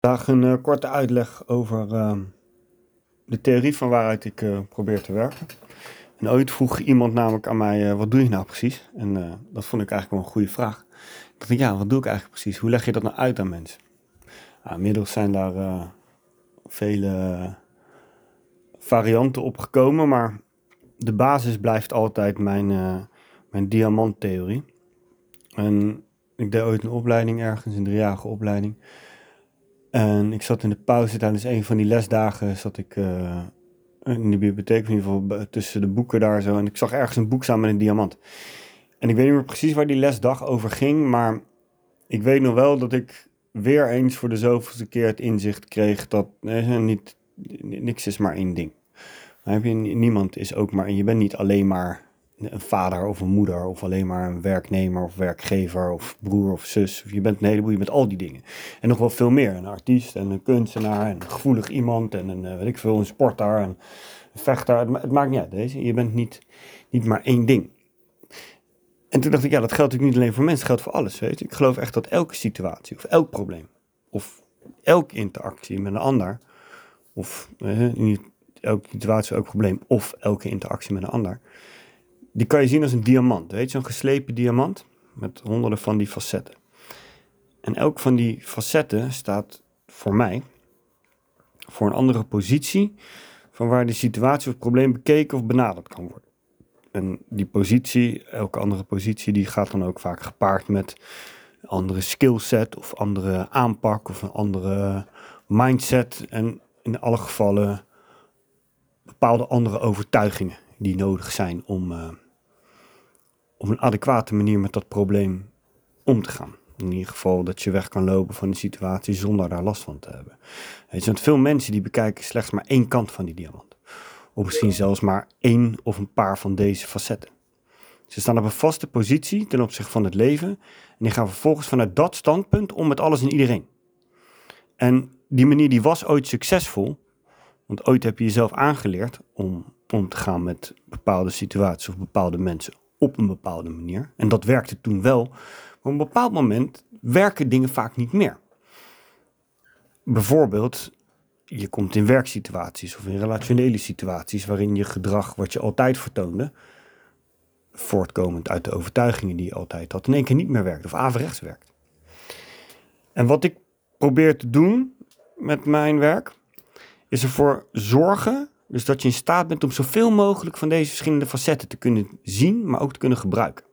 Vandaag een uh, korte uitleg over uh, de theorie van waaruit ik uh, probeer te werken. En ooit vroeg iemand namelijk aan mij, wat doe je nou precies? En dat vond ik eigenlijk wel een goede vraag. Ik dacht, ja, wat doe ik eigenlijk precies? Hoe leg je dat nou uit aan mensen? Nou, inmiddels zijn daar vele varianten op gekomen, maar de basis blijft altijd mijn, mijn diamanttheorie. En ik deed ooit een opleiding ergens, een driejarige opleiding. En ik zat in de pauze tijdens een van die lesdagen, zat ik uh, in de bibliotheek, in ieder geval tussen de boeken daar zo. En ik zag ergens een boek staan met een diamant. En ik weet niet meer precies waar die lesdag over ging, maar ik weet nog wel dat ik weer eens voor de zoveelste keer het inzicht kreeg dat eh, niet, niks is maar één ding. Heb je, niemand is ook maar, en je bent niet alleen maar een vader of een moeder of alleen maar een werknemer of werkgever of broer of zus. Je bent een heleboel, bent al die dingen. En nog wel veel meer. Een artiest en een kunstenaar en een gevoelig iemand en een, eh, weet ik veel, een sporter en een vechter. Het, maakt niet uit, deze. Je bent niet, niet maar één ding. En toen dacht ik, ja, dat geldt natuurlijk niet alleen voor mensen, dat geldt voor alles, weet je. Ik geloof echt dat elke situatie of elk probleem of elke interactie met een ander, of eh, elke situatie, elk probleem of elke interactie met een ander, die kan je zien als een diamant. Weet je, zo'n geslepen diamant met honderden van die facetten. En elk van die facetten staat voor mij voor een andere positie van waar de situatie of het probleem bekeken of benaderd kan worden. En die positie, elke andere positie, die gaat dan ook vaak gepaard met een andere skillset of andere aanpak of een andere mindset. En in alle gevallen bepaalde andere overtuigingen die nodig zijn om, uh, op een adequate manier met dat probleem om te gaan. In ieder geval dat je weg kan lopen van de situatie zonder daar last van te hebben. Er zijn veel mensen die bekijken slechts maar één kant van die diamant. Of misschien zelfs maar één of een paar van deze facetten. Ze staan op een vaste positie ten opzichte van het leven. En die gaan vervolgens vanuit dat standpunt om met alles en iedereen. En die manier die was ooit succesvol. Want ooit heb je jezelf aangeleerd om om te gaan met bepaalde situaties of bepaalde mensen op een bepaalde manier. En dat werkte toen wel. Maar op een bepaald moment werken dingen vaak niet meer. Bijvoorbeeld, je komt in werksituaties of in relationele situaties waarin je gedrag wat je altijd vertoonde, voortkomend uit de overtuigingen die je altijd had, in één keer niet meer werkt of averechts werkt. En wat ik probeer te doen met mijn werk, is ervoor zorgen dus dat je in staat bent om zoveel mogelijk van deze verschillende facetten te kunnen zien, maar ook te kunnen gebruiken.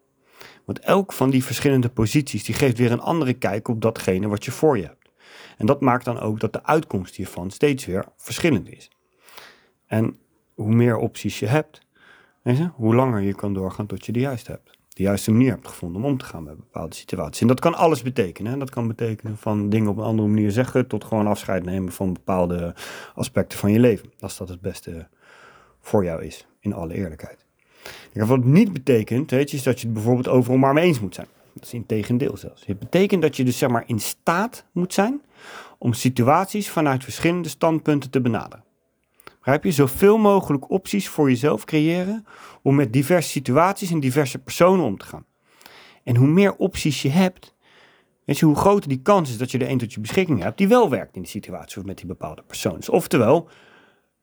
Want elk van die verschillende posities die geeft weer een andere kijk op datgene wat je voor je hebt. En dat maakt dan ook dat de uitkomst hiervan steeds weer verschillend is. En hoe meer opties je hebt, hoe langer je kan doorgaan tot je de juiste hebt de juiste manier hebt gevonden om om te gaan met bepaalde situaties. En dat kan alles betekenen. Dat kan betekenen van dingen op een andere manier zeggen tot gewoon afscheid nemen van bepaalde aspecten van je leven. Als dat het beste voor jou is, in alle eerlijkheid. wat het niet betekent, weet je, is dat je het bijvoorbeeld overal maar mee eens moet zijn. Dat is in tegendeel zelfs. Het betekent dat je dus zeg maar in staat moet zijn om situaties vanuit verschillende standpunten te benaderen. Heb je zoveel mogelijk opties voor jezelf creëren om met diverse situaties en diverse personen om te gaan. En hoe meer opties je hebt, weet je, hoe groter die kans is dat je er een tot je beschikking hebt die wel werkt in die situatie of met die bepaalde persoon. Dus oftewel,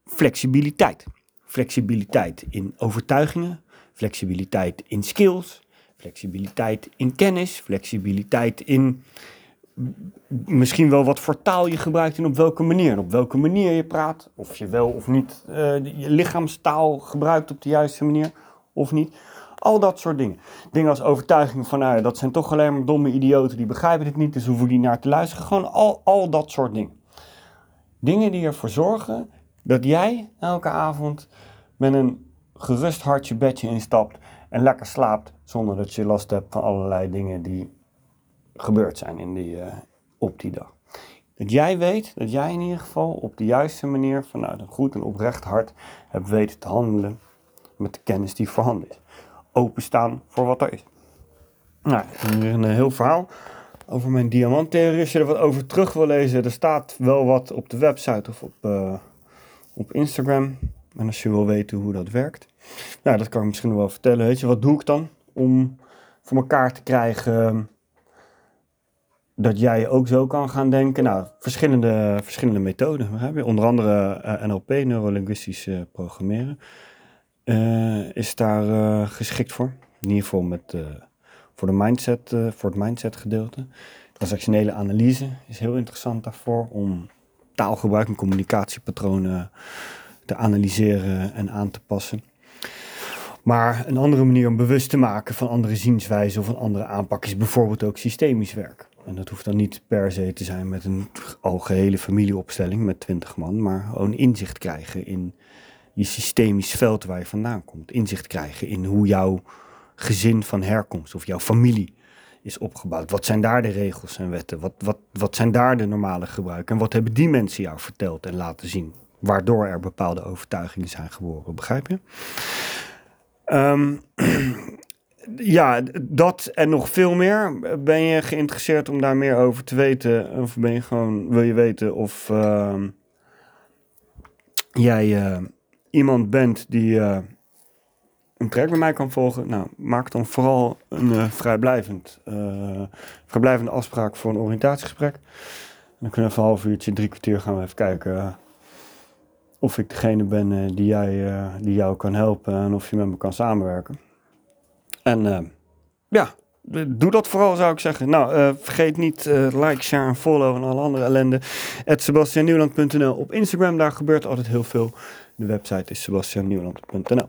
flexibiliteit. Flexibiliteit in overtuigingen, flexibiliteit in skills, flexibiliteit in kennis, flexibiliteit in misschien wel wat voor taal je gebruikt en op welke manier. En op welke manier je praat. Of je wel of niet uh, je lichaamstaal gebruikt op de juiste manier of niet. Al dat soort dingen. Dingen als overtuiging van, nou, dat zijn toch alleen maar domme idioten die begrijpen het niet, dus hoeven die naar te luisteren. Gewoon al, al dat soort dingen. Dingen die ervoor zorgen dat jij elke avond met een gerust hartje bedje instapt en lekker slaapt zonder dat je last hebt van allerlei dingen die gebeurd zijn in die, uh, op die dag. Dat jij weet, dat jij in ieder geval op de juiste manier vanuit een goed en oprecht hart hebt weten te handelen met de kennis die voorhanden is. Openstaan voor wat er is. Nou, een heel verhaal over mijn diamanttheorie. Als je er wat over terug wil lezen, er staat wel wat op de website of op, uh, op Instagram. En als je wil weten hoe dat werkt, nou, dat kan ik misschien wel vertellen. Weet je, wat doe ik dan om voor elkaar te krijgen dat jij ook zo kan gaan denken. Nou, verschillende, verschillende methoden. Begrijp je? Onder andere uh, NLP, neurolinguistisch uh, programmeren, uh, is daar geschikt voor. In ieder geval met, voor, de mindset, voor het mindset gedeelte. Transactionele analyse is heel interessant daarvoor om taalgebruik en communicatiepatronen te analyseren en aan te passen. Maar een andere manier om bewust te maken van andere zienswijzen of een andere aanpak is bijvoorbeeld ook systemisch werk. En dat hoeft dan niet per se te zijn met een algehele familieopstelling met twintig man, maar gewoon inzicht krijgen in je systemisch veld waar je vandaan komt. Inzicht krijgen in hoe jouw gezin van herkomst of jouw familie is opgebouwd. Wat zijn daar de regels en wetten? Wat, wat, wat zijn daar de normale gebruiken? En wat hebben die mensen jou verteld en laten zien? Waardoor er bepaalde overtuigingen zijn geboren, begrijp je? Um, ja, dat en nog veel meer. Ben je geïnteresseerd om daar meer over te weten? Of ben je gewoon, wil je weten of uh, jij uh, iemand bent die uh, een traject bij mij kan volgen? Nou, maak dan vooral een uh, vrijblijvend, vrijblijvende afspraak voor een oriëntatiegesprek. dan kunnen we even een half uurtje, drie kwartier gaan we even kijken of ik degene ben die, jij, die jou kan helpen en of je met me kan samenwerken. En uh, ja, doe dat vooral zou ik zeggen. Nou, uh, vergeet niet uh, like, share en follow en alle andere ellende. sebastiannieuwland.nl op Instagram, daar gebeurt altijd heel veel. De website is sebastiannieuwland.nl